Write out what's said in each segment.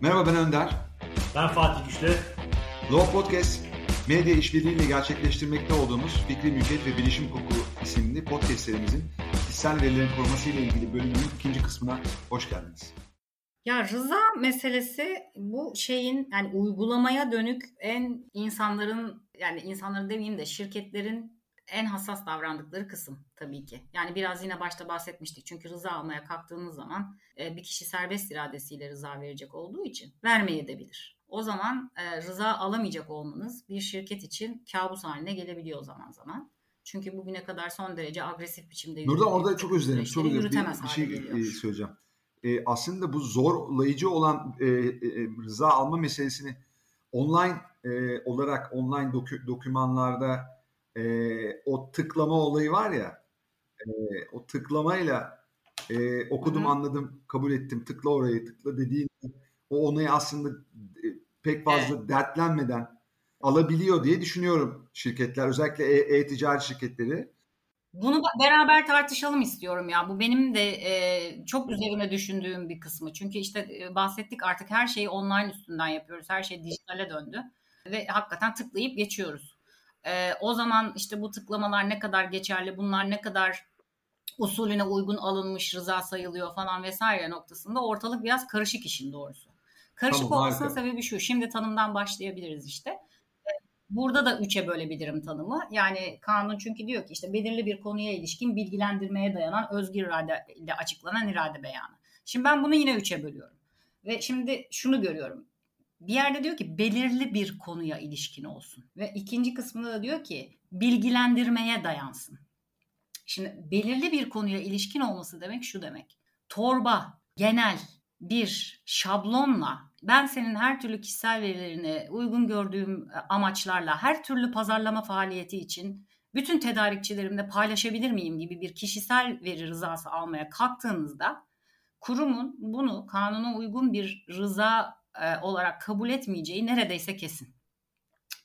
Merhaba ben Önder. Ben Fatih Güçlü. Law Podcast, medya işbirliğiyle gerçekleştirmekte olduğumuz Fikri Mülkiyet ve Bilişim Hukuku isimli podcast serimizin kişisel verilerin koruması ile ilgili bölümünün ikinci kısmına hoş geldiniz. Ya rıza meselesi bu şeyin yani uygulamaya dönük en insanların yani insanların demeyeyim de şirketlerin en hassas davrandıkları kısım tabii ki. Yani biraz yine başta bahsetmiştik. Çünkü rıza almaya kalktığınız zaman e, bir kişi serbest iradesiyle rıza verecek olduğu için vermeyebilir. O zaman e, rıza alamayacak olmanız bir şirket için kabus haline gelebiliyor zaman zaman. Çünkü bugüne kadar son derece agresif biçimde Nurdan orada çok özür dilerim. Çok özür dilerim. Bir, bir şey e, söyleyeceğim. E, aslında bu zorlayıcı olan e, e, rıza alma meselesini online e, olarak online dokü, dokümanlarda e, o tıklama olayı var ya e, o tıklamayla e, okudum Hı-hı. anladım kabul ettim tıkla orayı tıkla dediğin o onayı aslında e, pek fazla evet. dertlenmeden alabiliyor diye düşünüyorum şirketler özellikle e-ticaret şirketleri. Bunu beraber tartışalım istiyorum ya. Bu benim de e, çok üzerine düşündüğüm bir kısmı. Çünkü işte e, bahsettik artık her şeyi online üstünden yapıyoruz. Her şey dijitale döndü. Ve hakikaten tıklayıp geçiyoruz. E, o zaman işte bu tıklamalar ne kadar geçerli, bunlar ne kadar usulüne uygun alınmış, rıza sayılıyor falan vesaire noktasında ortalık biraz karışık işin doğrusu. Karışık tamam, olmasının harika. sebebi şu. Şimdi tanımdan başlayabiliriz işte. Burada da üçe bölebilirim tanımı. Yani kanun çünkü diyor ki işte belirli bir konuya ilişkin bilgilendirmeye dayanan özgür irade ile açıklanan irade beyanı. Şimdi ben bunu yine üçe bölüyorum. Ve şimdi şunu görüyorum bir yerde diyor ki belirli bir konuya ilişkin olsun. Ve ikinci kısmında da diyor ki bilgilendirmeye dayansın. Şimdi belirli bir konuya ilişkin olması demek şu demek. Torba, genel bir şablonla ben senin her türlü kişisel verilerini uygun gördüğüm e, amaçlarla her türlü pazarlama faaliyeti için bütün tedarikçilerimle paylaşabilir miyim gibi bir kişisel veri rızası almaya kalktığınızda kurumun bunu kanuna uygun bir rıza e, olarak kabul etmeyeceği neredeyse kesin.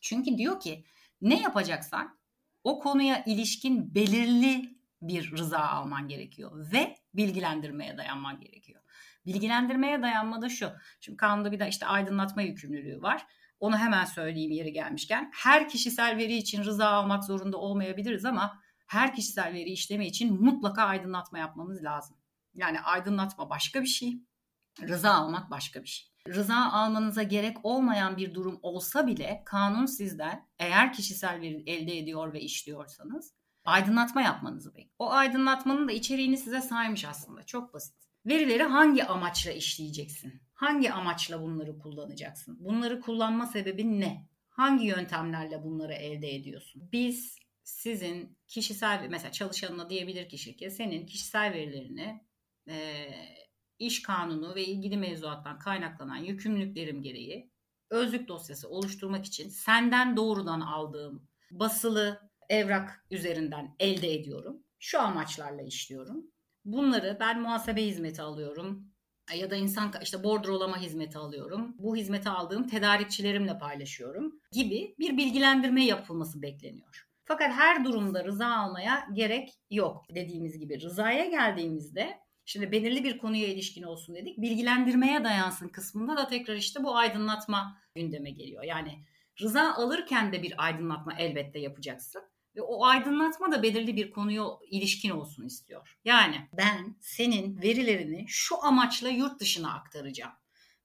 Çünkü diyor ki ne yapacaksan o konuya ilişkin belirli bir rıza alman gerekiyor ve bilgilendirmeye dayanman gerekiyor. Bilgilendirmeye dayanma da şu. Şimdi kanunda bir de işte aydınlatma yükümlülüğü var. Onu hemen söyleyeyim yeri gelmişken. Her kişisel veri için rıza almak zorunda olmayabiliriz ama her kişisel veri işlemi için mutlaka aydınlatma yapmamız lazım. Yani aydınlatma başka bir şey, rıza almak başka bir şey rıza almanıza gerek olmayan bir durum olsa bile kanun sizden eğer kişisel veri elde ediyor ve işliyorsanız aydınlatma yapmanızı bekliyor. O aydınlatmanın da içeriğini size saymış aslında. Çok basit. Verileri hangi amaçla işleyeceksin? Hangi amaçla bunları kullanacaksın? Bunları kullanma sebebin ne? Hangi yöntemlerle bunları elde ediyorsun? Biz sizin kişisel mesela çalışanına diyebilir ki şirket senin kişisel verilerini e, iş kanunu ve ilgili mevzuattan kaynaklanan yükümlülüklerim gereği özlük dosyası oluşturmak için senden doğrudan aldığım basılı evrak üzerinden elde ediyorum. Şu amaçlarla işliyorum. Bunları ben muhasebe hizmeti alıyorum ya da insan işte bordrolama hizmeti alıyorum. Bu hizmeti aldığım tedarikçilerimle paylaşıyorum gibi bir bilgilendirme yapılması bekleniyor. Fakat her durumda rıza almaya gerek yok dediğimiz gibi. Rızaya geldiğimizde Şimdi belirli bir konuya ilişkin olsun dedik. Bilgilendirmeye dayansın kısmında da tekrar işte bu aydınlatma gündeme geliyor. Yani rıza alırken de bir aydınlatma elbette yapacaksın. Ve o aydınlatma da belirli bir konuya ilişkin olsun istiyor. Yani ben senin verilerini şu amaçla yurt dışına aktaracağım.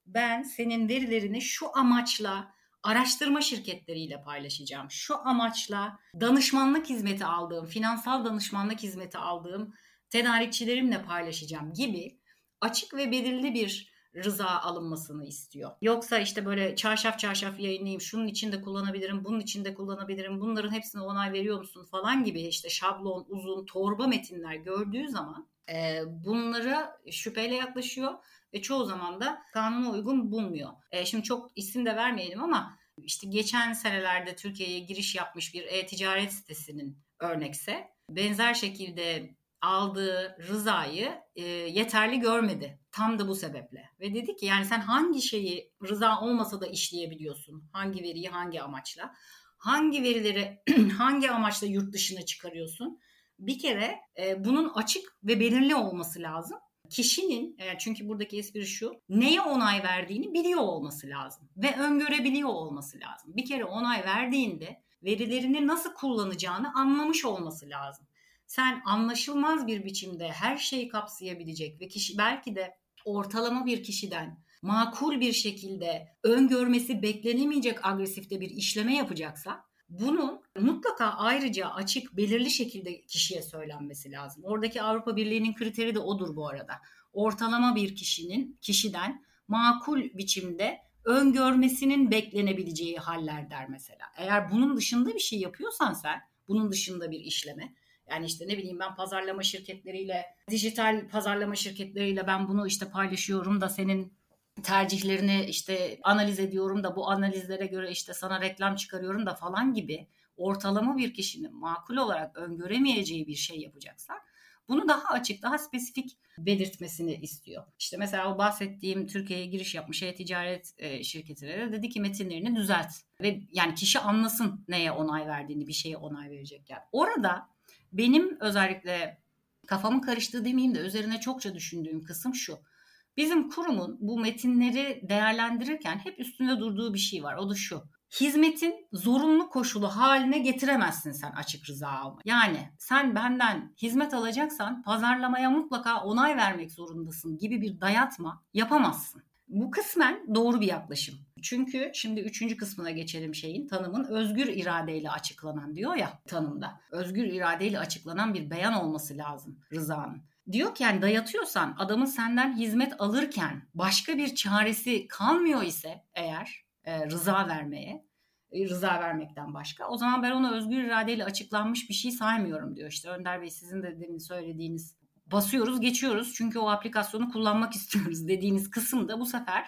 Ben senin verilerini şu amaçla araştırma şirketleriyle paylaşacağım. Şu amaçla danışmanlık hizmeti aldığım, finansal danışmanlık hizmeti aldığım tedarikçilerimle paylaşacağım gibi açık ve belirli bir rıza alınmasını istiyor. Yoksa işte böyle çarşaf çarşaf yayınlayayım, şunun içinde kullanabilirim, bunun içinde kullanabilirim, bunların hepsine onay veriyor musun falan gibi işte şablon, uzun, torba metinler gördüğü zaman e, bunlara şüpheyle yaklaşıyor ve çoğu zaman da kanuna uygun bulmuyor. E, şimdi çok isim de vermeyelim ama işte geçen senelerde Türkiye'ye giriş yapmış bir e-ticaret sitesinin örnekse benzer şekilde aldığı rızayı e, yeterli görmedi. Tam da bu sebeple. Ve dedi ki yani sen hangi şeyi rıza olmasa da işleyebiliyorsun? Hangi veriyi hangi amaçla? Hangi verileri hangi amaçla yurt dışına çıkarıyorsun? Bir kere e, bunun açık ve belirli olması lazım. Kişinin e, çünkü buradaki espri şu neye onay verdiğini biliyor olması lazım ve öngörebiliyor olması lazım. Bir kere onay verdiğinde verilerini nasıl kullanacağını anlamış olması lazım. Sen anlaşılmaz bir biçimde her şeyi kapsayabilecek ve kişi belki de ortalama bir kişiden makul bir şekilde öngörmesi beklenemeyecek agresifte bir işleme yapacaksa bunun mutlaka ayrıca açık belirli şekilde kişiye söylenmesi lazım. Oradaki Avrupa Birliği'nin kriteri de odur bu arada. Ortalama bir kişinin kişiden makul biçimde öngörmesinin beklenebileceği haller der mesela. Eğer bunun dışında bir şey yapıyorsan sen, bunun dışında bir işleme, yani işte ne bileyim ben pazarlama şirketleriyle, dijital pazarlama şirketleriyle ben bunu işte paylaşıyorum da senin tercihlerini işte analiz ediyorum da bu analizlere göre işte sana reklam çıkarıyorum da falan gibi ortalama bir kişinin makul olarak öngöremeyeceği bir şey yapacaksa bunu daha açık, daha spesifik belirtmesini istiyor. İşte mesela o bahsettiğim Türkiye'ye giriş yapmış e-ticaret e, şirketine de dedi ki metinlerini düzelt. Ve yani kişi anlasın neye onay verdiğini, bir şeye onay verecek yani. Orada benim özellikle kafamın karıştığı demeyeyim de üzerine çokça düşündüğüm kısım şu. Bizim kurumun bu metinleri değerlendirirken hep üstünde durduğu bir şey var. O da şu. Hizmetin zorunlu koşulu haline getiremezsin sen açık rıza alma. Yani sen benden hizmet alacaksan pazarlamaya mutlaka onay vermek zorundasın gibi bir dayatma yapamazsın. Bu kısmen doğru bir yaklaşım. Çünkü şimdi üçüncü kısmına geçelim şeyin tanımın özgür iradeyle açıklanan diyor ya tanımda. Özgür iradeyle açıklanan bir beyan olması lazım rızanın. Diyor ki yani dayatıyorsan adamın senden hizmet alırken başka bir çaresi kalmıyor ise eğer e, rıza vermeye e, rıza vermekten başka. O zaman ben onu özgür iradeyle açıklanmış bir şey saymıyorum diyor. İşte Önder Bey sizin de demin söylediğiniz basıyoruz geçiyoruz çünkü o aplikasyonu kullanmak istiyoruz dediğiniz kısımda bu sefer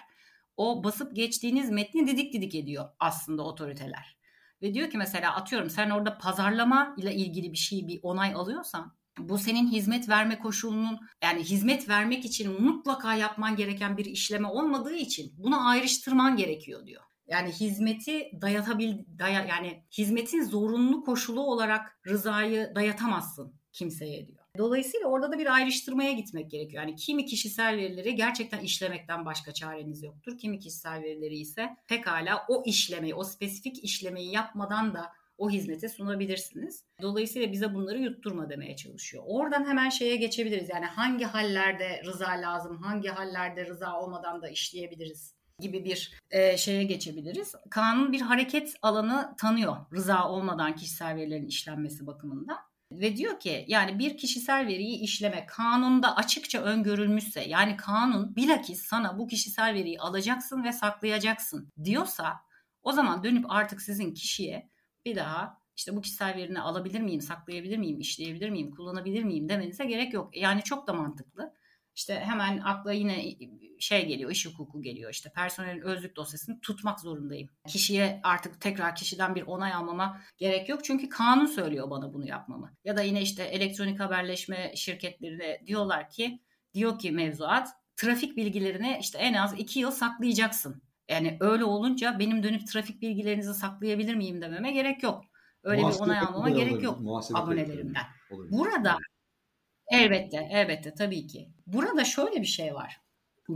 o basıp geçtiğiniz metni didik didik ediyor aslında otoriteler. Ve diyor ki mesela atıyorum sen orada pazarlama ile ilgili bir şey bir onay alıyorsan bu senin hizmet verme koşulunun yani hizmet vermek için mutlaka yapman gereken bir işleme olmadığı için bunu ayrıştırman gerekiyor diyor. Yani hizmeti dayatabil daya, yani hizmetin zorunlu koşulu olarak rızayı dayatamazsın kimseye diyor. Dolayısıyla orada da bir ayrıştırmaya gitmek gerekiyor. Yani kimi kişisel verileri gerçekten işlemekten başka çareniz yoktur. Kimi kişisel verileri ise pekala o işlemeyi, o spesifik işlemeyi yapmadan da o hizmeti sunabilirsiniz. Dolayısıyla bize bunları yutturma demeye çalışıyor. Oradan hemen şeye geçebiliriz. Yani hangi hallerde rıza lazım, hangi hallerde rıza olmadan da işleyebiliriz gibi bir e, şeye geçebiliriz. Kanun bir hareket alanı tanıyor rıza olmadan kişisel verilerin işlenmesi bakımından. Ve diyor ki yani bir kişisel veriyi işleme kanunda açıkça öngörülmüşse yani kanun bilakis sana bu kişisel veriyi alacaksın ve saklayacaksın diyorsa o zaman dönüp artık sizin kişiye bir daha işte bu kişisel verini alabilir miyim, saklayabilir miyim, işleyebilir miyim, kullanabilir miyim demenize gerek yok. Yani çok da mantıklı. İşte hemen akla yine şey geliyor, iş hukuku geliyor. İşte personelin özlük dosyasını tutmak zorundayım. Kişiye artık tekrar kişiden bir onay almama gerek yok. Çünkü kanun söylüyor bana bunu yapmamı. Ya da yine işte elektronik haberleşme şirketlerine diyorlar ki, diyor ki mevzuat, trafik bilgilerini işte en az iki yıl saklayacaksın. Yani öyle olunca benim dönüp trafik bilgilerinizi saklayabilir miyim dememe gerek yok. Öyle Muhasebe bir onay almama gerek yok abonelerimden. Burada elbette elbette tabii ki. Burada şöyle bir şey var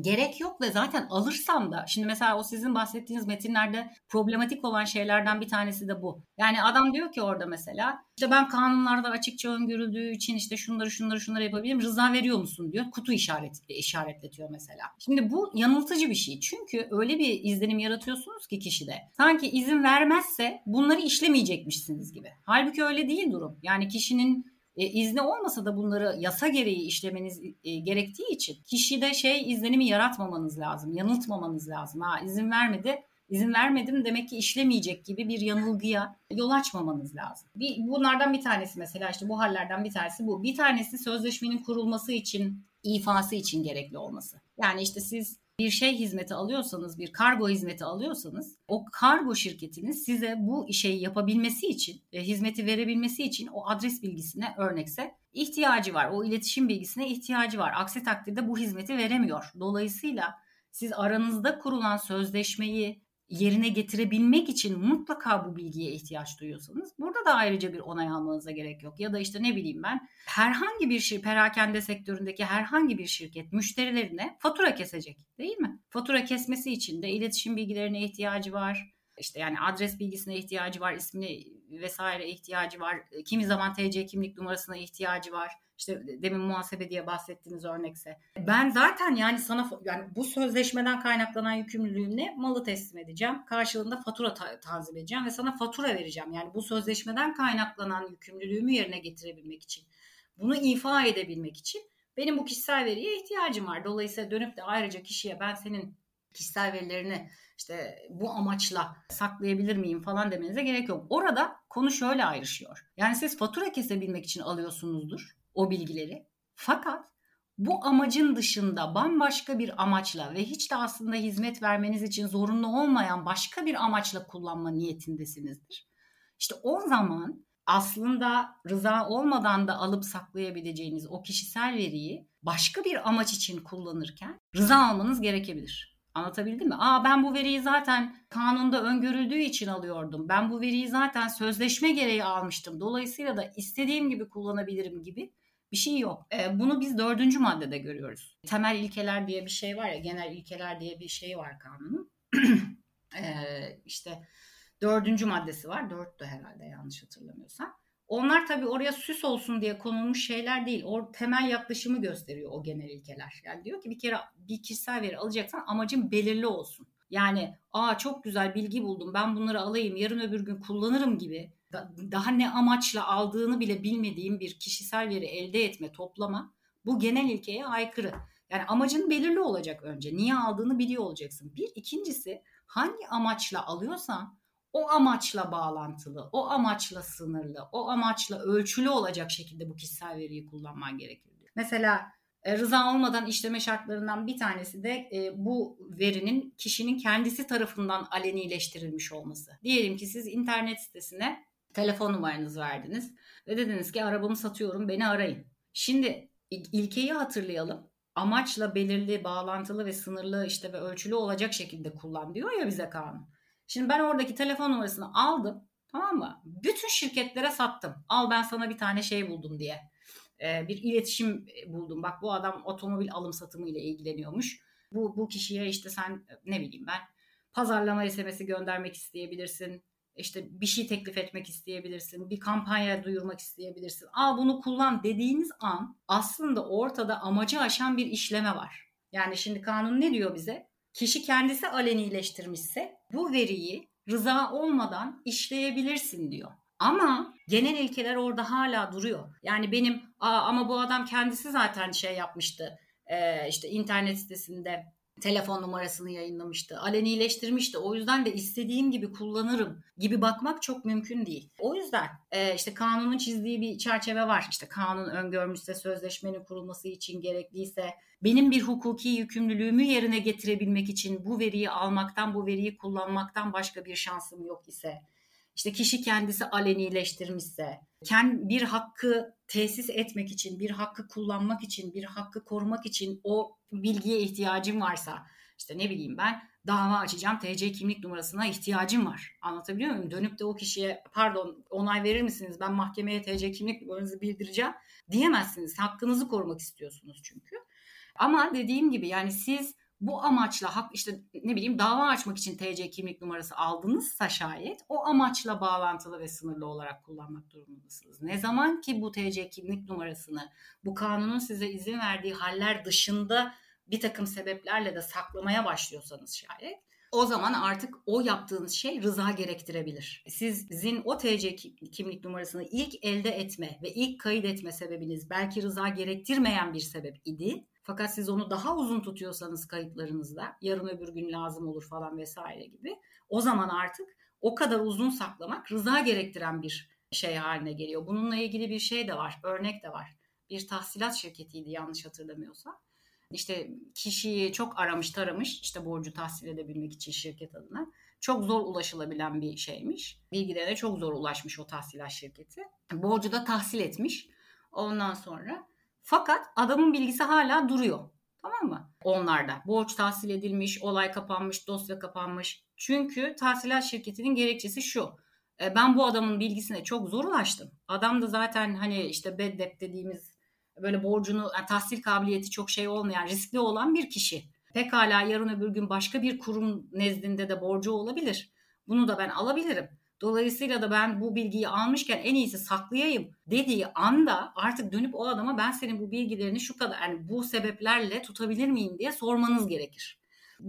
gerek yok ve zaten alırsam da şimdi mesela o sizin bahsettiğiniz metinlerde problematik olan şeylerden bir tanesi de bu. Yani adam diyor ki orada mesela işte ben kanunlarda açıkça öngörüldüğü için işte şunları şunları şunları yapabilirim rıza veriyor musun diyor. Kutu işaret, işaretletiyor mesela. Şimdi bu yanıltıcı bir şey. Çünkü öyle bir izlenim yaratıyorsunuz ki kişide. Sanki izin vermezse bunları işlemeyecekmişsiniz gibi. Halbuki öyle değil durum. Yani kişinin e, izni olmasa da bunları yasa gereği işlemeniz e, gerektiği için kişide şey izlenimi yaratmamanız lazım, yanıltmamanız lazım. Ha izin vermedi, izin vermedim demek ki işlemeyecek gibi bir yanılgıya yol açmamanız lazım. Bir, bunlardan bir tanesi mesela işte bu hallerden bir tanesi bu. Bir tanesi sözleşmenin kurulması için, ifası için gerekli olması. Yani işte siz bir şey hizmeti alıyorsanız, bir kargo hizmeti alıyorsanız o kargo şirketinin size bu şeyi yapabilmesi için, hizmeti verebilmesi için o adres bilgisine örnekse ihtiyacı var. O iletişim bilgisine ihtiyacı var. Aksi takdirde bu hizmeti veremiyor. Dolayısıyla siz aranızda kurulan sözleşmeyi yerine getirebilmek için mutlaka bu bilgiye ihtiyaç duyuyorsanız burada da ayrıca bir onay almanıza gerek yok. Ya da işte ne bileyim ben herhangi bir şey perakende sektöründeki herhangi bir şirket müşterilerine fatura kesecek değil mi? Fatura kesmesi için de iletişim bilgilerine ihtiyacı var. İşte yani adres bilgisine ihtiyacı var, ismine vesaire ihtiyacı var. Kimi zaman TC kimlik numarasına ihtiyacı var. İşte demin muhasebe diye bahsettiğiniz örnekse. Ben zaten yani sana yani bu sözleşmeden kaynaklanan yükümlülüğümle malı teslim edeceğim. Karşılığında fatura ta- tanzim edeceğim ve sana fatura vereceğim. Yani bu sözleşmeden kaynaklanan yükümlülüğümü yerine getirebilmek için. Bunu ifa edebilmek için benim bu kişisel veriye ihtiyacım var. Dolayısıyla dönüp de ayrıca kişiye ben senin kişisel verilerini işte bu amaçla saklayabilir miyim falan demenize gerek yok. Orada konu şöyle ayrışıyor. Yani siz fatura kesebilmek için alıyorsunuzdur o bilgileri. Fakat bu amacın dışında bambaşka bir amaçla ve hiç de aslında hizmet vermeniz için zorunlu olmayan başka bir amaçla kullanma niyetindesinizdir. İşte o zaman aslında rıza olmadan da alıp saklayabileceğiniz o kişisel veriyi başka bir amaç için kullanırken rıza almanız gerekebilir. Anlatabildim mi? Aa ben bu veriyi zaten kanunda öngörüldüğü için alıyordum. Ben bu veriyi zaten sözleşme gereği almıştım. Dolayısıyla da istediğim gibi kullanabilirim gibi bir şey yok. E, bunu biz dördüncü maddede görüyoruz. Temel ilkeler diye bir şey var ya, genel ilkeler diye bir şey var kanunun. e, işte dördüncü maddesi var. Dörttü herhalde yanlış hatırlamıyorsam. Onlar tabii oraya süs olsun diye konulmuş şeyler değil. O temel yaklaşımı gösteriyor o genel ilkeler. Yani diyor ki bir kere bir kişisel veri alacaksan amacın belirli olsun. Yani aa çok güzel bilgi buldum ben bunları alayım yarın öbür gün kullanırım gibi daha ne amaçla aldığını bile bilmediğim bir kişisel veri elde etme, toplama bu genel ilkeye aykırı. Yani amacın belirli olacak önce. Niye aldığını biliyor olacaksın. Bir, ikincisi hangi amaçla alıyorsan o amaçla bağlantılı, o amaçla sınırlı, o amaçla ölçülü olacak şekilde bu kişisel veriyi kullanman gerekir. Mesela e, rıza olmadan işleme şartlarından bir tanesi de e, bu verinin kişinin kendisi tarafından alenileştirilmiş olması. Diyelim ki siz internet sitesine telefon numaranızı verdiniz ve dediniz ki arabamı satıyorum beni arayın. Şimdi ilkeyi hatırlayalım. Amaçla belirli, bağlantılı ve sınırlı işte ve ölçülü olacak şekilde kullan diyor ya bize kanun. Şimdi ben oradaki telefon numarasını aldım tamam mı? Bütün şirketlere sattım. Al ben sana bir tane şey buldum diye. Ee, bir iletişim buldum. Bak bu adam otomobil alım satımı ile ilgileniyormuş. Bu, bu kişiye işte sen ne bileyim ben pazarlama SMS'i göndermek isteyebilirsin işte bir şey teklif etmek isteyebilirsin, bir kampanya duyurmak isteyebilirsin. Al bunu kullan dediğiniz an aslında ortada amacı aşan bir işleme var. Yani şimdi kanun ne diyor bize? Kişi kendisi alenileştirmişse bu veriyi rıza olmadan işleyebilirsin diyor. Ama genel ilkeler orada hala duruyor. Yani benim Aa, ama bu adam kendisi zaten şey yapmıştı. Ee, işte internet sitesinde telefon numarasını yayınlamıştı. Alenileştirmişti. O yüzden de istediğim gibi kullanırım gibi bakmak çok mümkün değil. O yüzden e, işte kanunun çizdiği bir çerçeve var. İşte kanun öngörmüşse sözleşmenin kurulması için gerekliyse benim bir hukuki yükümlülüğümü yerine getirebilmek için bu veriyi almaktan, bu veriyi kullanmaktan başka bir şansım yok ise işte kişi kendisi alenileştirmişse, bir hakkı tesis etmek için, bir hakkı kullanmak için, bir hakkı korumak için o bilgiye ihtiyacım varsa, işte ne bileyim ben dava açacağım TC kimlik numarasına ihtiyacım var. Anlatabiliyor muyum? Dönüp de o kişiye pardon onay verir misiniz? Ben mahkemeye TC kimlik numaranızı bildireceğim diyemezsiniz. Hakkınızı korumak istiyorsunuz çünkü. Ama dediğim gibi yani siz bu amaçla hak işte ne bileyim dava açmak için TC kimlik numarası aldınızsa şayet o amaçla bağlantılı ve sınırlı olarak kullanmak durumundasınız. Ne zaman ki bu TC kimlik numarasını bu kanunun size izin verdiği haller dışında bir takım sebeplerle de saklamaya başlıyorsanız şayet o zaman artık o yaptığınız şey rıza gerektirebilir. Sizin o TC kimlik numarasını ilk elde etme ve ilk kayıt etme sebebiniz belki rıza gerektirmeyen bir sebep idi. Fakat siz onu daha uzun tutuyorsanız kayıtlarınızda yarın öbür gün lazım olur falan vesaire gibi o zaman artık o kadar uzun saklamak rıza gerektiren bir şey haline geliyor. Bununla ilgili bir şey de var, örnek de var. Bir tahsilat şirketiydi yanlış hatırlamıyorsam. İşte kişiyi çok aramış taramış işte borcu tahsil edebilmek için şirket adına. Çok zor ulaşılabilen bir şeymiş. Bilgilere çok zor ulaşmış o tahsilat şirketi. Borcu da tahsil etmiş. Ondan sonra fakat adamın bilgisi hala duruyor. Tamam mı? Onlarda. Borç tahsil edilmiş, olay kapanmış, dosya kapanmış. Çünkü tahsilat şirketinin gerekçesi şu. E, ben bu adamın bilgisine çok zor ulaştım. Adam da zaten hani işte bad debt dediğimiz böyle borcunu yani tahsil kabiliyeti çok şey olmayan riskli olan bir kişi. Pekala yarın öbür gün başka bir kurum nezdinde de borcu olabilir. Bunu da ben alabilirim. Dolayısıyla da ben bu bilgiyi almışken en iyisi saklayayım dediği anda artık dönüp o adama ben senin bu bilgilerini şu kadar yani bu sebeplerle tutabilir miyim diye sormanız gerekir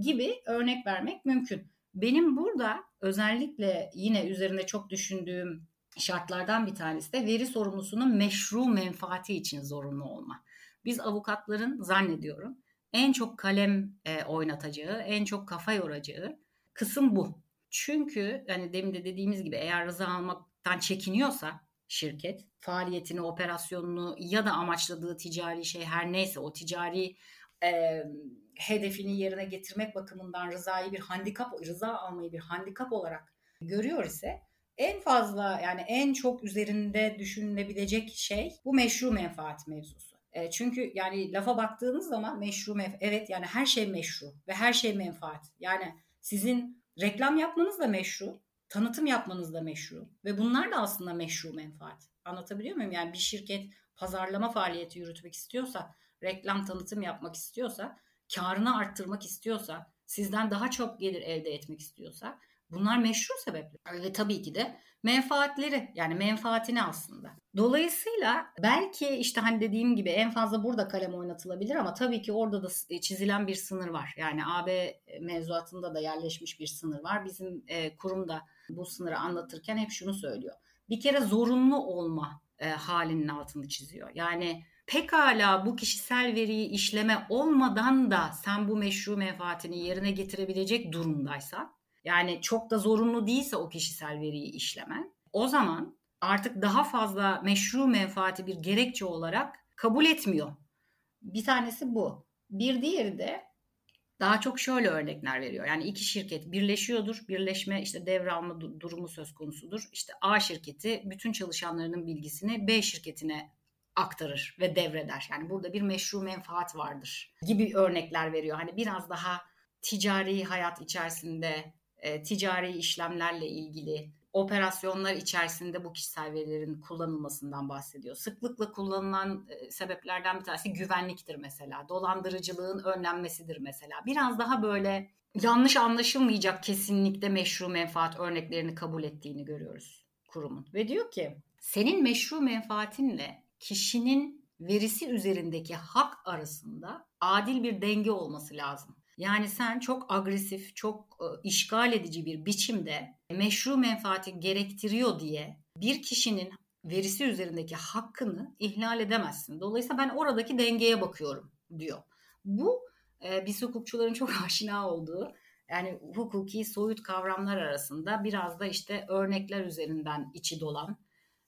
gibi örnek vermek mümkün. Benim burada özellikle yine üzerine çok düşündüğüm şartlardan bir tanesi de veri sorumlusunun meşru menfaati için zorunlu olma. Biz avukatların zannediyorum en çok kalem e, oynatacağı, en çok kafa yoracağı kısım bu. Çünkü hani demin de dediğimiz gibi eğer rıza almaktan çekiniyorsa şirket faaliyetini, operasyonunu ya da amaçladığı ticari şey her neyse o ticari e, hedefini yerine getirmek bakımından rızayı bir handikap, rıza almayı bir handikap olarak görüyor ise en fazla yani en çok üzerinde düşünülebilecek şey bu meşru menfaat mevzusu. E, çünkü yani lafa baktığınız zaman meşru menfaat, evet yani her şey meşru ve her şey menfaat. Yani sizin reklam yapmanız da meşru, tanıtım yapmanız da meşru ve bunlar da aslında meşru menfaat. Anlatabiliyor muyum? Yani bir şirket pazarlama faaliyeti yürütmek istiyorsa, reklam tanıtım yapmak istiyorsa, karını arttırmak istiyorsa, sizden daha çok gelir elde etmek istiyorsa bunlar meşru sebepler. Ve tabii ki de menfaatleri yani menfaatini aslında. Dolayısıyla belki işte hani dediğim gibi en fazla burada kalem oynatılabilir ama tabii ki orada da çizilen bir sınır var. Yani AB mevzuatında da yerleşmiş bir sınır var. Bizim e, kurum da bu sınırı anlatırken hep şunu söylüyor. Bir kere zorunlu olma e, halinin altını çiziyor. Yani pekala bu kişisel veriyi işleme olmadan da sen bu meşru menfaatini yerine getirebilecek durumdaysan yani çok da zorunlu değilse o kişisel veriyi işlemen o zaman artık daha fazla meşru menfaati bir gerekçe olarak kabul etmiyor. Bir tanesi bu. Bir diğeri de daha çok şöyle örnekler veriyor. Yani iki şirket birleşiyordur. Birleşme işte devralma durumu söz konusudur. İşte A şirketi bütün çalışanlarının bilgisini B şirketine aktarır ve devreder. Yani burada bir meşru menfaat vardır gibi örnekler veriyor. Hani biraz daha ticari hayat içerisinde e, ticari işlemlerle ilgili operasyonlar içerisinde bu kişisel verilerin kullanılmasından bahsediyor. Sıklıkla kullanılan e, sebeplerden bir tanesi güvenliktir mesela. Dolandırıcılığın önlenmesidir mesela. Biraz daha böyle yanlış anlaşılmayacak kesinlikle meşru menfaat örneklerini kabul ettiğini görüyoruz kurumun. Ve diyor ki senin meşru menfaatinle kişinin verisi üzerindeki hak arasında adil bir denge olması lazım. Yani sen çok agresif, çok işgal edici bir biçimde meşru menfaati gerektiriyor diye bir kişinin verisi üzerindeki hakkını ihlal edemezsin. Dolayısıyla ben oradaki dengeye bakıyorum diyor. Bu biz hukukçuların çok aşina olduğu yani hukuki soyut kavramlar arasında biraz da işte örnekler üzerinden içi dolan,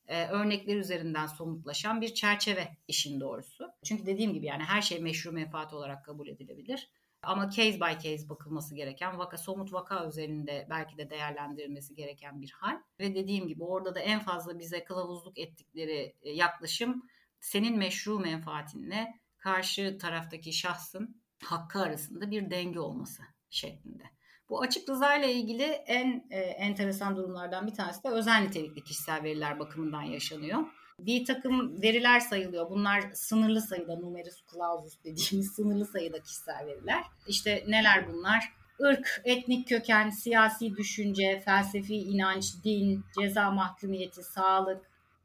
örnekler üzerinden somutlaşan bir çerçeve işin doğrusu. Çünkü dediğim gibi yani her şey meşru menfaat olarak kabul edilebilir. Ama case by case bakılması gereken vaka somut vaka üzerinde belki de değerlendirilmesi gereken bir hal. Ve dediğim gibi orada da en fazla bize kılavuzluk ettikleri e, yaklaşım senin meşru menfaatinle karşı taraftaki şahsın hakkı arasında bir denge olması şeklinde. Bu açık rıza ile ilgili en e, enteresan durumlardan bir tanesi de özel nitelikli kişisel veriler bakımından yaşanıyor bir takım veriler sayılıyor. Bunlar sınırlı sayıda numerus clausus dediğimiz sınırlı sayıda kişisel veriler. İşte neler bunlar? Irk, etnik köken, siyasi düşünce, felsefi inanç, din, ceza mahkumiyeti, sağlık,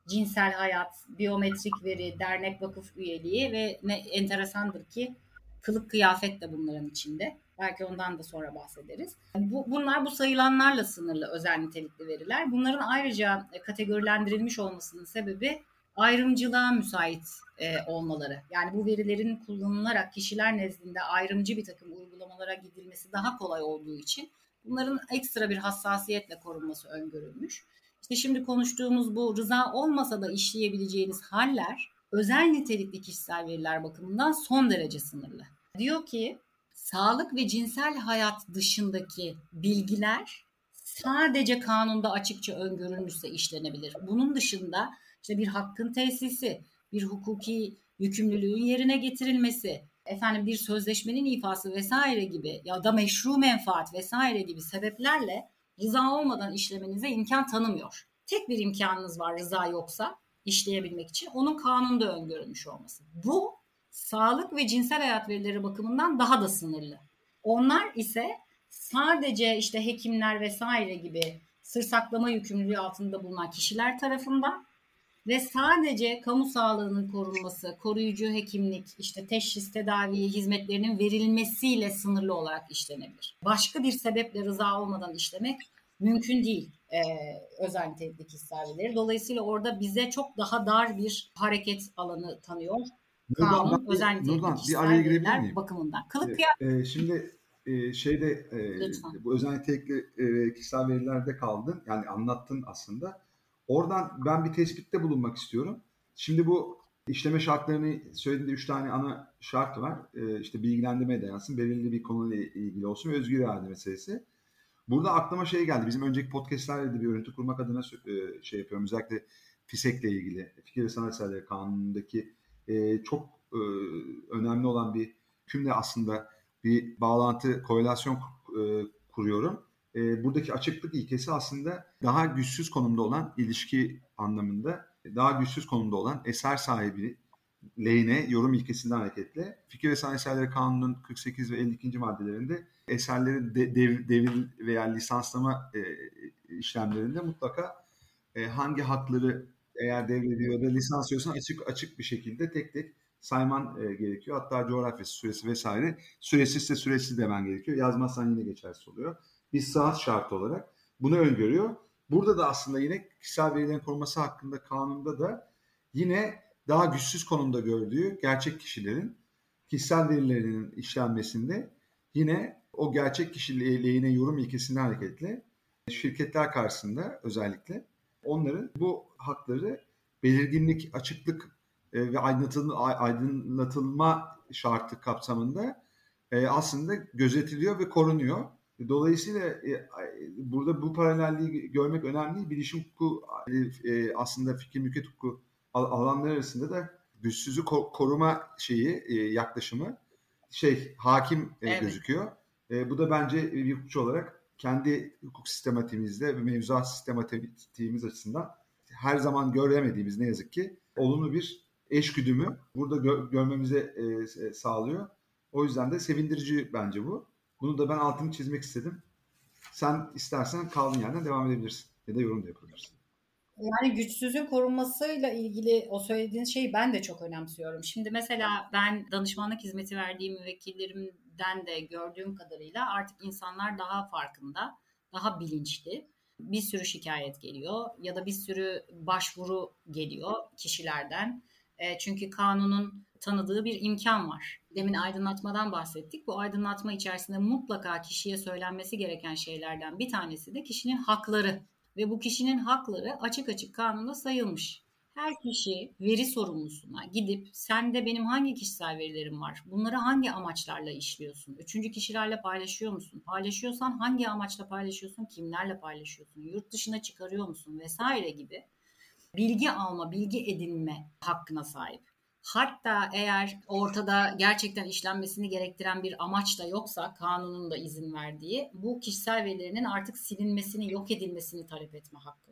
cinsel hayat, biyometrik veri, dernek vakıf üyeliği ve ne enteresandır ki kılık kıyafet de bunların içinde. Belki ondan da sonra bahsederiz. Bu, bunlar bu sayılanlarla sınırlı özel nitelikli veriler. Bunların ayrıca e, kategorilendirilmiş olmasının sebebi ayrımcılığa müsait e, olmaları. Yani bu verilerin kullanılarak kişiler nezdinde ayrımcı bir takım uygulamalara gidilmesi daha kolay olduğu için bunların ekstra bir hassasiyetle korunması öngörülmüş. İşte şimdi konuştuğumuz bu rıza olmasa da işleyebileceğiniz haller özel nitelikli kişisel veriler bakımından son derece sınırlı. Diyor ki sağlık ve cinsel hayat dışındaki bilgiler sadece kanunda açıkça öngörülmüşse işlenebilir. Bunun dışında işte bir hakkın tesisi, bir hukuki yükümlülüğün yerine getirilmesi, efendim bir sözleşmenin ifası vesaire gibi ya da meşru menfaat vesaire gibi sebeplerle rıza olmadan işlemenize imkan tanımıyor. Tek bir imkanınız var rıza yoksa işleyebilmek için onun kanunda öngörülmüş olması. Bu sağlık ve cinsel hayat verileri bakımından daha da sınırlı. Onlar ise sadece işte hekimler vesaire gibi sır saklama yükümlülüğü altında bulunan kişiler tarafından ve sadece kamu sağlığının korunması, koruyucu hekimlik, işte teşhis tedavi hizmetlerinin verilmesiyle sınırlı olarak işlenebilir. Başka bir sebeple rıza olmadan işlemek mümkün değil e, özel nitelikli kişisel Dolayısıyla orada bize çok daha dar bir hareket alanı tanıyor. Kanun, Nurdan, özel nitelikli Nurdan, bir araya girebilir miyim? bakımından. Kılık evet, e, şimdi e, şeyde e, bu özel nitelikli e, kişisel verilerde kaldın. Yani anlattın aslında. Oradan ben bir tespitte bulunmak istiyorum. Şimdi bu işleme şartlarını söylediğinde üç tane ana şart var. E, işte bilgilendirmeye dayansın, belirli bir konuyla ilgili olsun ve özgür irade meselesi. Burada aklıma şey geldi. Bizim önceki podcastlerde de bir örüntü kurmak adına e, şey yapıyorum. Özellikle FİSEK'le ilgili, Fikir ve Sanat Eserleri Kanunu'ndaki e, çok e, önemli olan bir hükümle aslında bir bağlantı, korelasyon e, kuruyorum. E, buradaki açıklık ilkesi aslında daha güçsüz konumda olan ilişki anlamında daha güçsüz konumda olan eser sahibi lehine yorum ilkesinden hareketle Fikir ve Sanat Eserleri Kanunu'nun 48 ve 52. maddelerinde eserleri de, dev, devir veya lisanslama e, işlemlerinde mutlaka e, hangi hakları eğer devrediyor da lisanslıyorsan açık açık bir şekilde tek tek sayman e, gerekiyor. Hatta coğrafyası, süresi vesaire. Süresizse süresiz demen gerekiyor. Yazmazsan yine geçersiz oluyor. Bir saat şartı olarak bunu öngörüyor. Burada da aslında yine kişisel verilerin korunması hakkında kanunda da yine daha güçsüz konumda gördüğü gerçek kişilerin kişisel verilerinin işlenmesinde yine o gerçek kişiliğine yorum ilkesinden hareketle şirketler karşısında özellikle onların bu hakları belirginlik, açıklık e, ve aydınlatılma şartı kapsamında e, aslında gözetiliyor ve korunuyor. Dolayısıyla e, burada bu paralelliği görmek önemli. Bilişim hukuku aslında fikir mülkiyet hukuku alanlar arasında da güçsüzü koruma şeyi yaklaşımı şey hakim evet. gözüküyor. Bu da bence bir hukukçu olarak kendi hukuk sistematiğimizde ve mevzuat sistematiğimiz açısından her zaman göremediğimiz ne yazık ki olumlu bir eşgüdümü burada gö- görmemize e, sağlıyor. O yüzden de sevindirici bence bu. Bunu da ben altını çizmek istedim. Sen istersen kaldığın yerden devam edebilirsin ya da yorum da yapabilirsin. Yani güçsüzün korunmasıyla ilgili o söylediğin şeyi ben de çok önemsiyorum. Şimdi mesela ben danışmanlık hizmeti verdiğim müvekkillerimden de gördüğüm kadarıyla artık insanlar daha farkında, daha bilinçli. Bir sürü şikayet geliyor ya da bir sürü başvuru geliyor kişilerden. E, çünkü kanunun tanıdığı bir imkan var. Demin aydınlatmadan bahsettik. Bu aydınlatma içerisinde mutlaka kişiye söylenmesi gereken şeylerden bir tanesi de kişinin hakları. Ve bu kişinin hakları açık açık kanunda sayılmış. Her kişi veri sorumlusuna gidip sende benim hangi kişisel verilerim var? Bunları hangi amaçlarla işliyorsun? Üçüncü kişilerle paylaşıyor musun? Paylaşıyorsan hangi amaçla paylaşıyorsun? Kimlerle paylaşıyorsun? Yurt dışına çıkarıyor musun? Vesaire gibi bilgi alma, bilgi edinme hakkına sahip. Hatta eğer ortada gerçekten işlenmesini gerektiren bir amaç da yoksa kanunun da izin verdiği bu kişisel verilerinin artık silinmesini, yok edilmesini talep etme hakkı.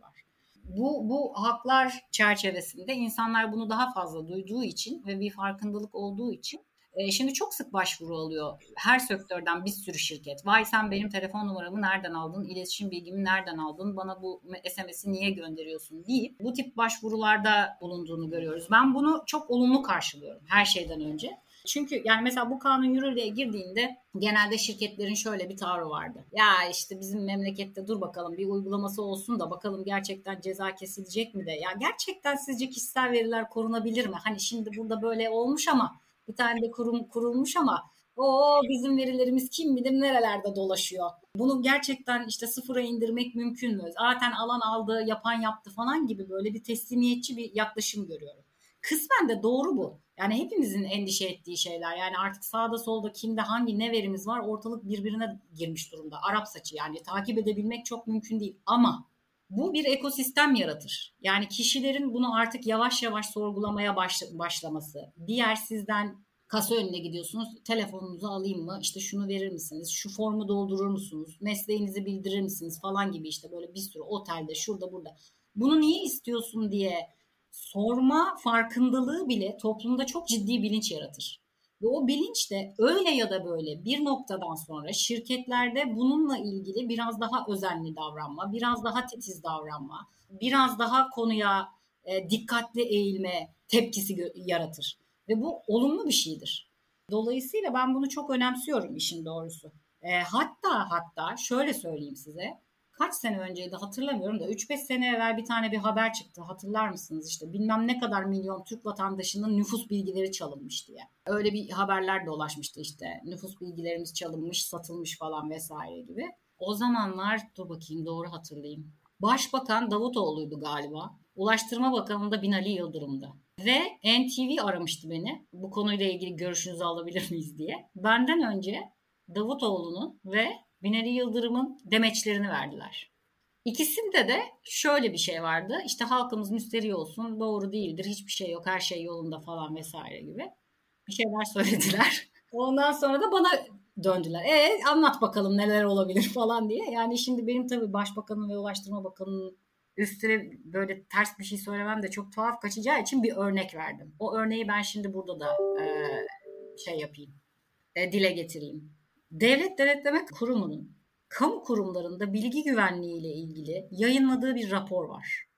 Bu, bu haklar çerçevesinde insanlar bunu daha fazla duyduğu için ve bir farkındalık olduğu için e, şimdi çok sık başvuru oluyor. Her sektörden bir sürü şirket. Vay sen benim telefon numaramı nereden aldın? İletişim bilgimi nereden aldın? Bana bu SMS'i niye gönderiyorsun deyip bu tip başvurularda bulunduğunu görüyoruz. Ben bunu çok olumlu karşılıyorum her şeyden önce. Çünkü yani mesela bu kanun yürürlüğe girdiğinde genelde şirketlerin şöyle bir tavrı vardı. Ya işte bizim memlekette dur bakalım bir uygulaması olsun da bakalım gerçekten ceza kesilecek mi de. Ya gerçekten sizce kişisel veriler korunabilir mi? Hani şimdi burada böyle olmuş ama bir tane de kurum kurulmuş ama o bizim verilerimiz kim bilir nerelerde dolaşıyor. Bunu gerçekten işte sıfıra indirmek mümkün mü? Zaten alan aldı, yapan yaptı falan gibi böyle bir teslimiyetçi bir yaklaşım görüyorum. Kısmen de doğru bu. Yani hepimizin endişe ettiği şeyler. Yani artık sağda solda kimde hangi ne verimiz var ortalık birbirine girmiş durumda. Arap saçı yani takip edebilmek çok mümkün değil. Ama bu bir ekosistem yaratır. Yani kişilerin bunu artık yavaş yavaş sorgulamaya başlaması, diğer sizden Kasa önüne gidiyorsunuz. Telefonunuzu alayım mı? İşte şunu verir misiniz? Şu formu doldurur musunuz? Mesleğinizi bildirir misiniz? Falan gibi işte böyle bir sürü otelde şurada burada. Bunu niye istiyorsun diye sorma farkındalığı bile toplumda çok ciddi bilinç yaratır. Ve o bilinç de öyle ya da böyle bir noktadan sonra şirketlerde bununla ilgili biraz daha özenli davranma, biraz daha titiz davranma, biraz daha konuya e, dikkatli eğilme tepkisi yaratır. Ve bu olumlu bir şeydir. Dolayısıyla ben bunu çok önemsiyorum işin doğrusu. E, hatta hatta şöyle söyleyeyim size kaç sene önceydi hatırlamıyorum da 3-5 sene evvel bir tane bir haber çıktı. Hatırlar mısınız işte bilmem ne kadar milyon Türk vatandaşının nüfus bilgileri çalınmış diye. Öyle bir haberler dolaşmıştı işte. Nüfus bilgilerimiz çalınmış, satılmış falan vesaire gibi. O zamanlar dur bakayım doğru hatırlayayım. Başbakan Davutoğlu'ydu galiba. Ulaştırma Bakanı da Binali Yıldırım'dı. Ve NTV aramıştı beni. Bu konuyla ilgili görüşünüzü alabilir miyiz diye. Benden önce Davutoğlu'nun ve Binali Yıldırım'ın demeçlerini verdiler. İkisinde de şöyle bir şey vardı. İşte halkımız müsteri olsun, doğru değildir, hiçbir şey yok, her şey yolunda falan vesaire gibi. Bir şeyler söylediler. Ondan sonra da bana döndüler. E anlat bakalım neler olabilir falan diye. Yani şimdi benim tabii Başbakanım ve Ulaştırma Bakanı'nın üstüne böyle ters bir şey söylemem de çok tuhaf kaçacağı için bir örnek verdim. O örneği ben şimdi burada da e, şey yapayım, e, dile getireyim. Devlet Denetleme Kurumu'nun kamu kurumlarında bilgi güvenliği ile ilgili yayınladığı bir rapor var.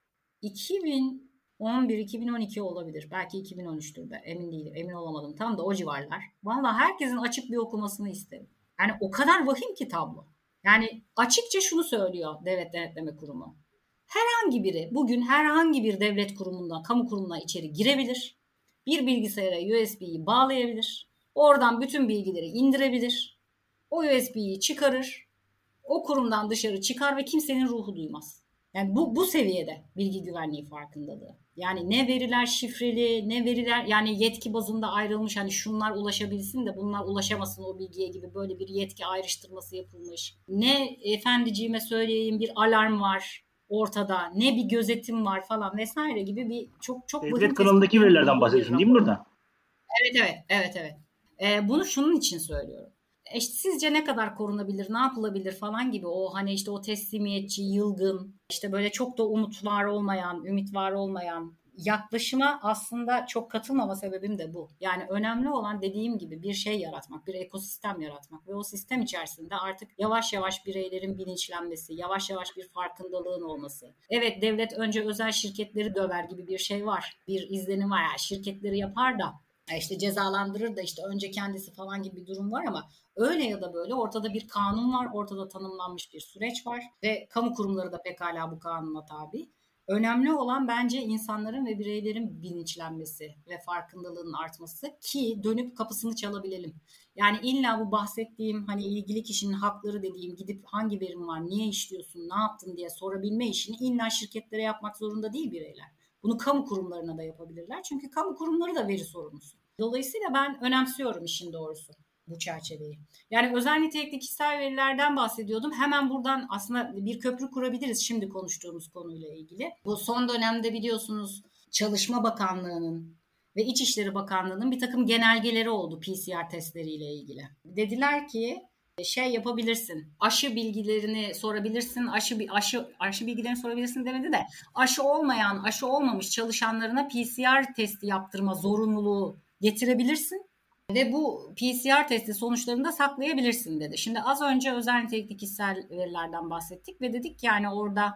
2011-2012 olabilir. Belki 2013'tür de emin değilim. Emin olamadım. Tam da o civarlar. Valla herkesin açık bir okumasını isterim. Yani o kadar vahim ki tablo. Yani açıkça şunu söylüyor Devlet Denetleme Kurumu. Herhangi biri bugün herhangi bir devlet kurumundan, kamu kurumuna içeri girebilir. Bir bilgisayara USB'yi bağlayabilir. Oradan bütün bilgileri indirebilir o USB'yi çıkarır, o kurumdan dışarı çıkar ve kimsenin ruhu duymaz. Yani bu, bu seviyede bilgi güvenliği farkındalığı. Yani ne veriler şifreli, ne veriler yani yetki bazında ayrılmış hani şunlar ulaşabilsin de bunlar ulaşamasın o bilgiye gibi böyle bir yetki ayrıştırması yapılmış. Ne efendiciğime söyleyeyim bir alarm var ortada, ne bir gözetim var falan vesaire gibi bir çok çok Devlet kanalındaki verilerden bahsediyorsun değil mi burada? Evet evet evet evet. Ee, bunu şunun için söylüyorum işte sizce ne kadar korunabilir, ne yapılabilir falan gibi o hani işte o teslimiyetçi, yılgın, işte böyle çok da umut var olmayan, ümit var olmayan yaklaşıma aslında çok katılmama sebebim de bu. Yani önemli olan dediğim gibi bir şey yaratmak, bir ekosistem yaratmak ve o sistem içerisinde artık yavaş yavaş bireylerin bilinçlenmesi, yavaş yavaş bir farkındalığın olması. Evet devlet önce özel şirketleri döver gibi bir şey var. Bir izlenim var. Yani şirketleri yapar da işte cezalandırır da işte önce kendisi falan gibi bir durum var ama öyle ya da böyle ortada bir kanun var, ortada tanımlanmış bir süreç var ve kamu kurumları da pekala bu kanuna tabi. Önemli olan bence insanların ve bireylerin bilinçlenmesi ve farkındalığının artması ki dönüp kapısını çalabilelim. Yani illa bu bahsettiğim hani ilgili kişinin hakları dediğim gidip hangi verim var, niye işliyorsun, ne yaptın diye sorabilme işini illa şirketlere yapmak zorunda değil bireyler. Bunu kamu kurumlarına da yapabilirler. Çünkü kamu kurumları da veri sorumlusu. Dolayısıyla ben önemsiyorum işin doğrusu bu çerçeveyi. Yani özel nitelikli kişisel verilerden bahsediyordum. Hemen buradan aslında bir köprü kurabiliriz şimdi konuştuğumuz konuyla ilgili. Bu son dönemde biliyorsunuz Çalışma Bakanlığı'nın ve İçişleri Bakanlığı'nın bir takım genelgeleri oldu PCR testleriyle ilgili. Dediler ki şey yapabilirsin. Aşı bilgilerini sorabilirsin. Aşı aşı aşı bilgilerini sorabilirsin demedi de aşı olmayan, aşı olmamış çalışanlarına PCR testi yaptırma zorunluluğu getirebilirsin ve bu PCR testi sonuçlarını da saklayabilirsin dedi. Şimdi az önce özel nitelikli kişisel verilerden bahsettik ve dedik yani orada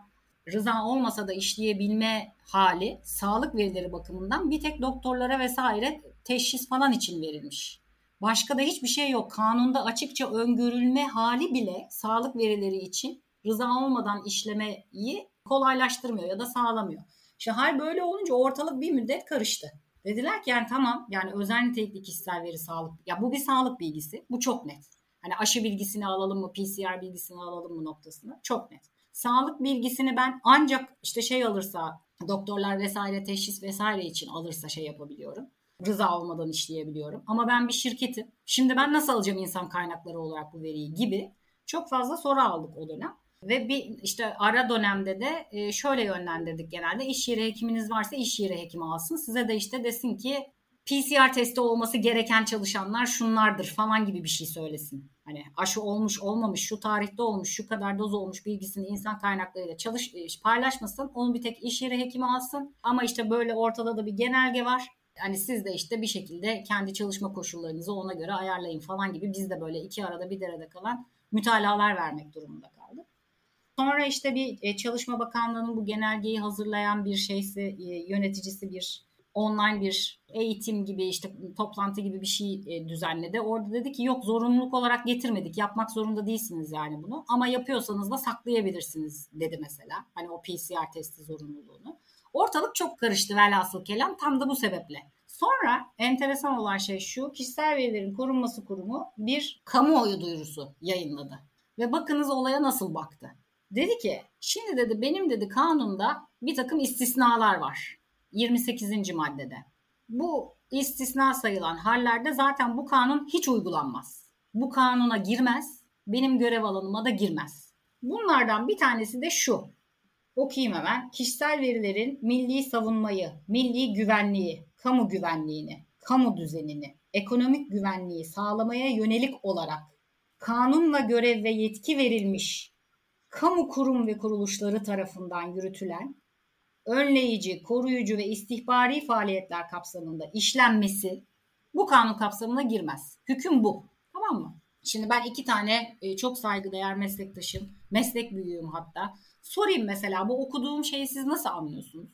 rıza olmasa da işleyebilme hali sağlık verileri bakımından bir tek doktorlara vesaire teşhis falan için verilmiş. Başka da hiçbir şey yok. Kanunda açıkça öngörülme hali bile sağlık verileri için rıza olmadan işlemeyi kolaylaştırmıyor ya da sağlamıyor. İşte hal böyle olunca ortalık bir müddet karıştı. Dediler ki yani tamam yani özel nitelikli kişisel veri sağlık. Ya bu bir sağlık bilgisi. Bu çok net. Hani aşı bilgisini alalım mı, PCR bilgisini alalım mı noktasını çok net. Sağlık bilgisini ben ancak işte şey alırsa doktorlar vesaire teşhis vesaire için alırsa şey yapabiliyorum. Rıza olmadan işleyebiliyorum. Ama ben bir şirketim. Şimdi ben nasıl alacağım insan kaynakları olarak bu veriyi gibi çok fazla soru aldık o dönem. Ve bir işte ara dönemde de e, şöyle yönlendirdik genelde iş yeri hekiminiz varsa iş yeri hekimi alsın. Size de işte desin ki PCR testi olması gereken çalışanlar şunlardır falan gibi bir şey söylesin. Hani aşı olmuş olmamış şu tarihte olmuş şu kadar doz olmuş bilgisini insan kaynaklarıyla çalış e, paylaşmasın. Onu bir tek iş yeri hekimi alsın. Ama işte böyle ortada da bir genelge var. Hani siz de işte bir şekilde kendi çalışma koşullarınızı ona göre ayarlayın falan gibi biz de böyle iki arada bir derede kalan mütalalar vermek durumunda kaldık. Sonra işte bir e, Çalışma Bakanlığı'nın bu genelgeyi hazırlayan bir şeysi, e, yöneticisi bir online bir eğitim gibi işte toplantı gibi bir şey e, düzenledi. Orada dedi ki yok zorunluluk olarak getirmedik. Yapmak zorunda değilsiniz yani bunu. Ama yapıyorsanız da saklayabilirsiniz dedi mesela. Hani o PCR testi zorunluluğunu. Ortalık çok karıştı velhasıl kelam tam da bu sebeple. Sonra enteresan olan şey şu, kişisel verilerin korunması kurumu bir kamuoyu duyurusu yayınladı. Ve bakınız olaya nasıl baktı. Dedi ki, şimdi dedi benim dedi kanunda bir takım istisnalar var. 28. maddede. Bu istisna sayılan hallerde zaten bu kanun hiç uygulanmaz. Bu kanuna girmez, benim görev alanıma da girmez. Bunlardan bir tanesi de şu. Okuyayım hemen. Kişisel verilerin milli savunmayı, milli güvenliği, kamu güvenliğini, kamu düzenini, ekonomik güvenliği sağlamaya yönelik olarak kanunla görev ve yetki verilmiş kamu kurum ve kuruluşları tarafından yürütülen önleyici, koruyucu ve istihbari faaliyetler kapsamında işlenmesi bu kanun kapsamına girmez. Hüküm bu. Tamam mı? Şimdi ben iki tane e, çok saygıdeğer meslektaşım, meslek büyüğüm hatta. Sorayım mesela bu okuduğum şeyi siz nasıl anlıyorsunuz?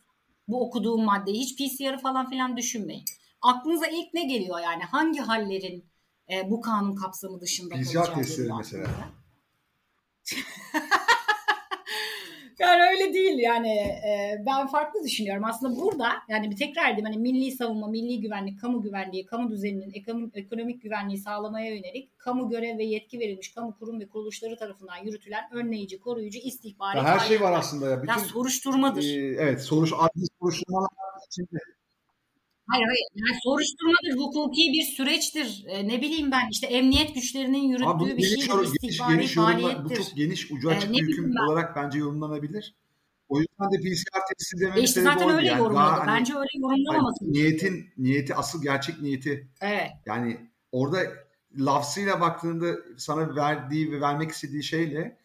Bu okuduğum maddeyi hiç PCR'ı falan filan düşünmeyin. Aklınıza ilk ne geliyor yani? Hangi hallerin e, bu kanun kapsamı dışında PCR testleri mesela. Yani öyle değil yani e, ben farklı düşünüyorum. Aslında burada yani bir tekrar edeyim hani milli savunma, milli güvenlik, kamu güvenliği, kamu düzeninin ekonomik, ekonomik güvenliği sağlamaya yönelik kamu görev ve yetki verilmiş kamu kurum ve kuruluşları tarafından yürütülen önleyici, koruyucu, istihbari ya Her şey var aslında ya. Bütün, ya soruşturmadır. E, evet, soruş adli soruşturmalar içinde Hayır hayır. Yani soruşturmadır, hukuki bir süreçtir. E, ne bileyim ben işte emniyet güçlerinin yürüttüğü Abi, bir şeydir, geniş, istihbari geniş faaliyettir. Bu çok geniş ucu açık e, bir hüküm ben? olarak bence yorumlanabilir. O yüzden de PCR testi dememin e işte zaten öyle yani. yorumladı. Daha, hani, bence öyle yorumlamaması. Niyetin, niyeti, asıl gerçek niyeti. Evet. Yani orada lafzıyla baktığında sana verdiği ve vermek istediği şeyle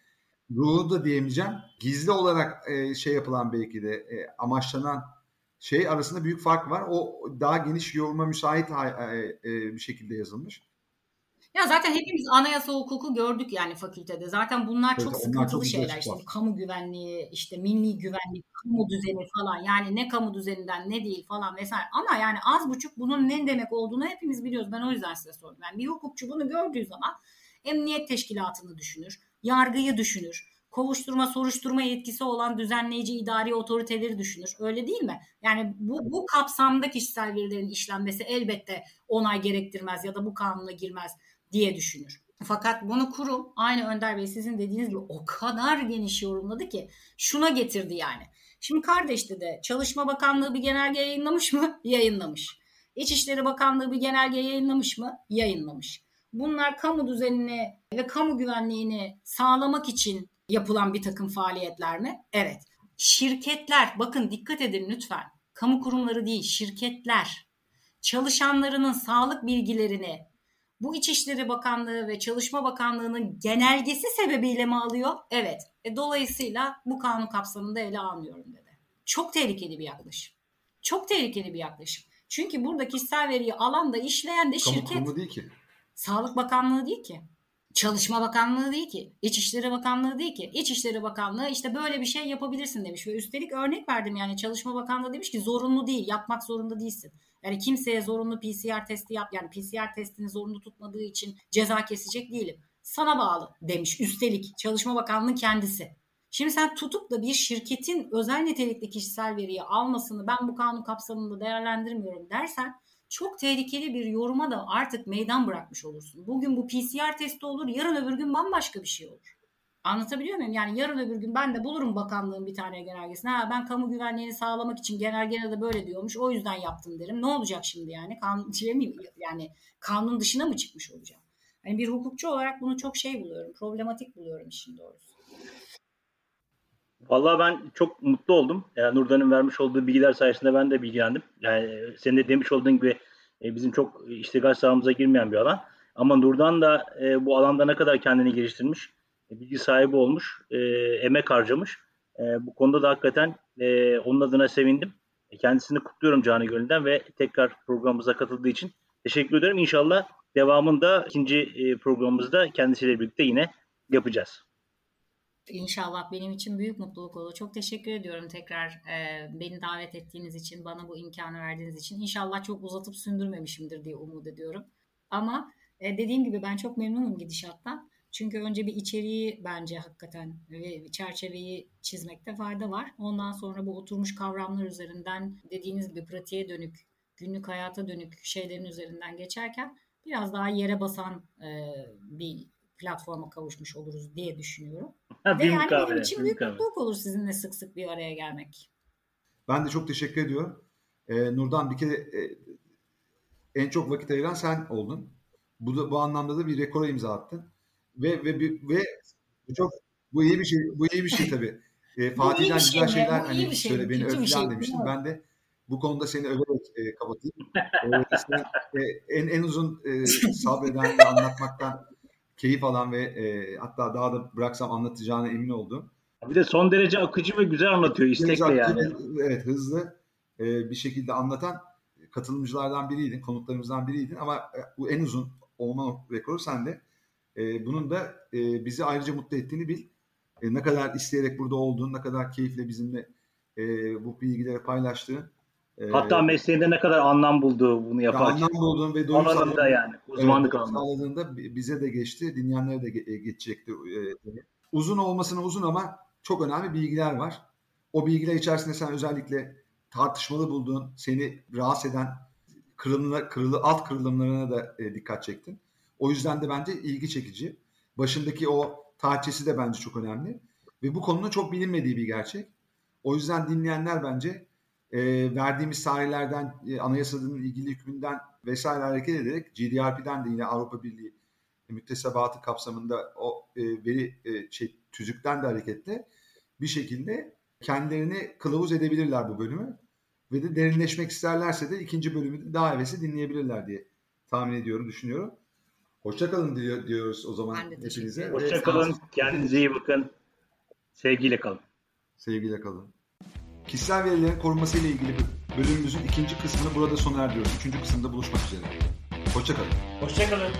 ruhu da diyemeyeceğim. Gizli olarak e, şey yapılan belki de e, amaçlanan şey arasında büyük fark var. O daha geniş yoruma müsait e, e, bir şekilde yazılmış. Ya zaten hepimiz anayasa hukuku gördük yani fakültede. Zaten bunlar evet, çok sıkıntılı çok şeyler. İşte kamu güvenliği, işte milli güvenlik, kamu düzeni falan. Yani ne kamu düzeninden ne değil falan vesaire. Ama yani az buçuk bunun ne demek olduğunu hepimiz biliyoruz. Ben o yüzden size sordum. Yani bir hukukçu bunu gördüğü zaman emniyet teşkilatını düşünür, yargıyı düşünür kovuşturma, soruşturma yetkisi olan düzenleyici idari otoriteleri düşünür. Öyle değil mi? Yani bu, bu kapsamda kişisel verilerin işlenmesi elbette onay gerektirmez ya da bu kanuna girmez diye düşünür. Fakat bunu kurum aynı Önder Bey sizin dediğiniz gibi o kadar geniş yorumladı ki şuna getirdi yani. Şimdi kardeşte de Çalışma Bakanlığı bir genelge yayınlamış mı? Yayınlamış. İçişleri Bakanlığı bir genelge yayınlamış mı? Yayınlamış. Bunlar kamu düzenini ve kamu güvenliğini sağlamak için yapılan bir takım faaliyetler mi? Evet. Şirketler bakın dikkat edin lütfen. Kamu kurumları değil şirketler çalışanlarının sağlık bilgilerini bu İçişleri Bakanlığı ve Çalışma Bakanlığı'nın genelgesi sebebiyle mi alıyor? Evet. E, dolayısıyla bu kanun kapsamında ele almıyorum dedi. Çok tehlikeli bir yaklaşım. Çok tehlikeli bir yaklaşım. Çünkü burada kişisel veriyi alan da işleyen de şirket. Kamu kurumu değil ki. Sağlık Bakanlığı değil ki. Çalışma Bakanlığı değil ki. İçişleri Bakanlığı değil ki. İçişleri Bakanlığı işte böyle bir şey yapabilirsin demiş. Ve üstelik örnek verdim yani Çalışma Bakanlığı demiş ki zorunlu değil. Yapmak zorunda değilsin. Yani kimseye zorunlu PCR testi yap. Yani PCR testini zorunlu tutmadığı için ceza kesecek değilim. Sana bağlı demiş üstelik Çalışma Bakanlığı kendisi. Şimdi sen tutup da bir şirketin özel nitelikli kişisel veriyi almasını ben bu kanun kapsamında değerlendirmiyorum dersen çok tehlikeli bir yoruma da artık meydan bırakmış olursun. Bugün bu PCR testi olur, yarın öbür gün bambaşka bir şey olur. Anlatabiliyor muyum? Yani yarın öbür gün ben de bulurum bakanlığın bir tane genelgesini. Ha ben kamu güvenliğini sağlamak için genelgede de böyle diyormuş. O yüzden yaptım derim. Ne olacak şimdi yani? Kanun şey mi yani kanun dışına mı çıkmış olacağım? Yani bir hukukçu olarak bunu çok şey buluyorum. Problematik buluyorum işin doğrusu. Vallahi ben çok mutlu oldum. Yani Nurdan'ın vermiş olduğu bilgiler sayesinde ben de bilgilendim. Yani senin de demiş olduğun gibi e, bizim çok iştigal sahamıza girmeyen bir alan. Ama Nurdan da e, bu alanda ne kadar kendini geliştirmiş, e, bilgi sahibi olmuş, e, emek harcamış. E, bu konuda da hakikaten e, onun adına sevindim. E, kendisini kutluyorum Cani Gölü'nden ve tekrar programımıza katıldığı için teşekkür ederim. İnşallah devamında ikinci e, programımızda kendisiyle birlikte yine yapacağız. İnşallah benim için büyük mutluluk olur. Çok teşekkür ediyorum tekrar e, beni davet ettiğiniz için, bana bu imkanı verdiğiniz için. İnşallah çok uzatıp sündürmemişimdir diye umut ediyorum. Ama e, dediğim gibi ben çok memnunum gidişattan. Çünkü önce bir içeriği bence hakikaten ve çerçeveyi çizmekte fayda var. Ondan sonra bu oturmuş kavramlar üzerinden dediğiniz gibi pratiğe dönük, günlük hayata dönük şeylerin üzerinden geçerken biraz daha yere basan e, bir platforma kavuşmuş oluruz diye düşünüyorum. Ha, Ve yani kahve, benim için büyük mutluluk olur sizinle sık sık bir araya gelmek. Ben de çok teşekkür ediyorum. Ee, Nurdan bir kere e, en çok vakit ayıran sen oldun. Bu da, bu anlamda da bir rekora imza attın. Ve ve ve, ve bu çok bu iyi bir şey. Bu iyi bir şey tabii. Ee, Fatih'den güzel şey şeyler hani şey, söyle beni öv şey, demiştin. Ben de bu konuda seni överek e, kapatayım. ee, sen, e, en en uzun e, sabreden ve anlatmaktan keyif alan ve e, hatta daha da bıraksam anlatacağına emin oldum. Bir de son derece akıcı ve güzel anlatıyor istekle yani. evet hızlı e, bir şekilde anlatan katılımcılardan biriydin, konuklarımızdan biriydin ama e, bu en uzun olma rekoru sende. E, bunun da e, bizi ayrıca mutlu ettiğini bil. E, ne kadar isteyerek burada olduğun, ne kadar keyifle bizimle e, bu bilgileri paylaştığın Hatta mesleğinde ne kadar anlam bulduğu bunu yaparken. Anlam bulduğun ve doyum sağladığında yani uzmanlık evet, sağladığında bize de geçti, dinleyenlere de e, geçecekti. E, uzun olmasına uzun ama çok önemli bilgiler var. O bilgiler içerisinde sen özellikle tartışmalı bulduğun, seni rahatsız eden kırılımlar, kırılı, alt kırılımlarına da e, dikkat çektin. O yüzden de bence ilgi çekici. Başındaki o tarihçesi de bence çok önemli. Ve bu konunun çok bilinmediği bir gerçek. O yüzden dinleyenler bence e, verdiğimiz tarihlerden, e, anayasanın ilgili hükmünden vesaire hareket ederek GDP'den de yine Avrupa Birliği müktesebatı kapsamında o e, veri e, şey tüzükten de hareketle bir şekilde kendilerini kılavuz edebilirler bu bölümü ve de derinleşmek isterlerse de ikinci bölümü daha hevesi dinleyebilirler diye tahmin ediyorum, düşünüyorum. Hoşçakalın diyor, diyoruz o zaman hepinize. Hoşçakalın, kendinize iyi bakın. Sevgiyle kalın. Sevgiyle kalın. Kişisel verilerin korunması ile ilgili bölümümüzün ikinci kısmını burada sona erdiriyoruz. Üçüncü kısımda buluşmak üzere. Hoşçakalın. Hoşçakalın.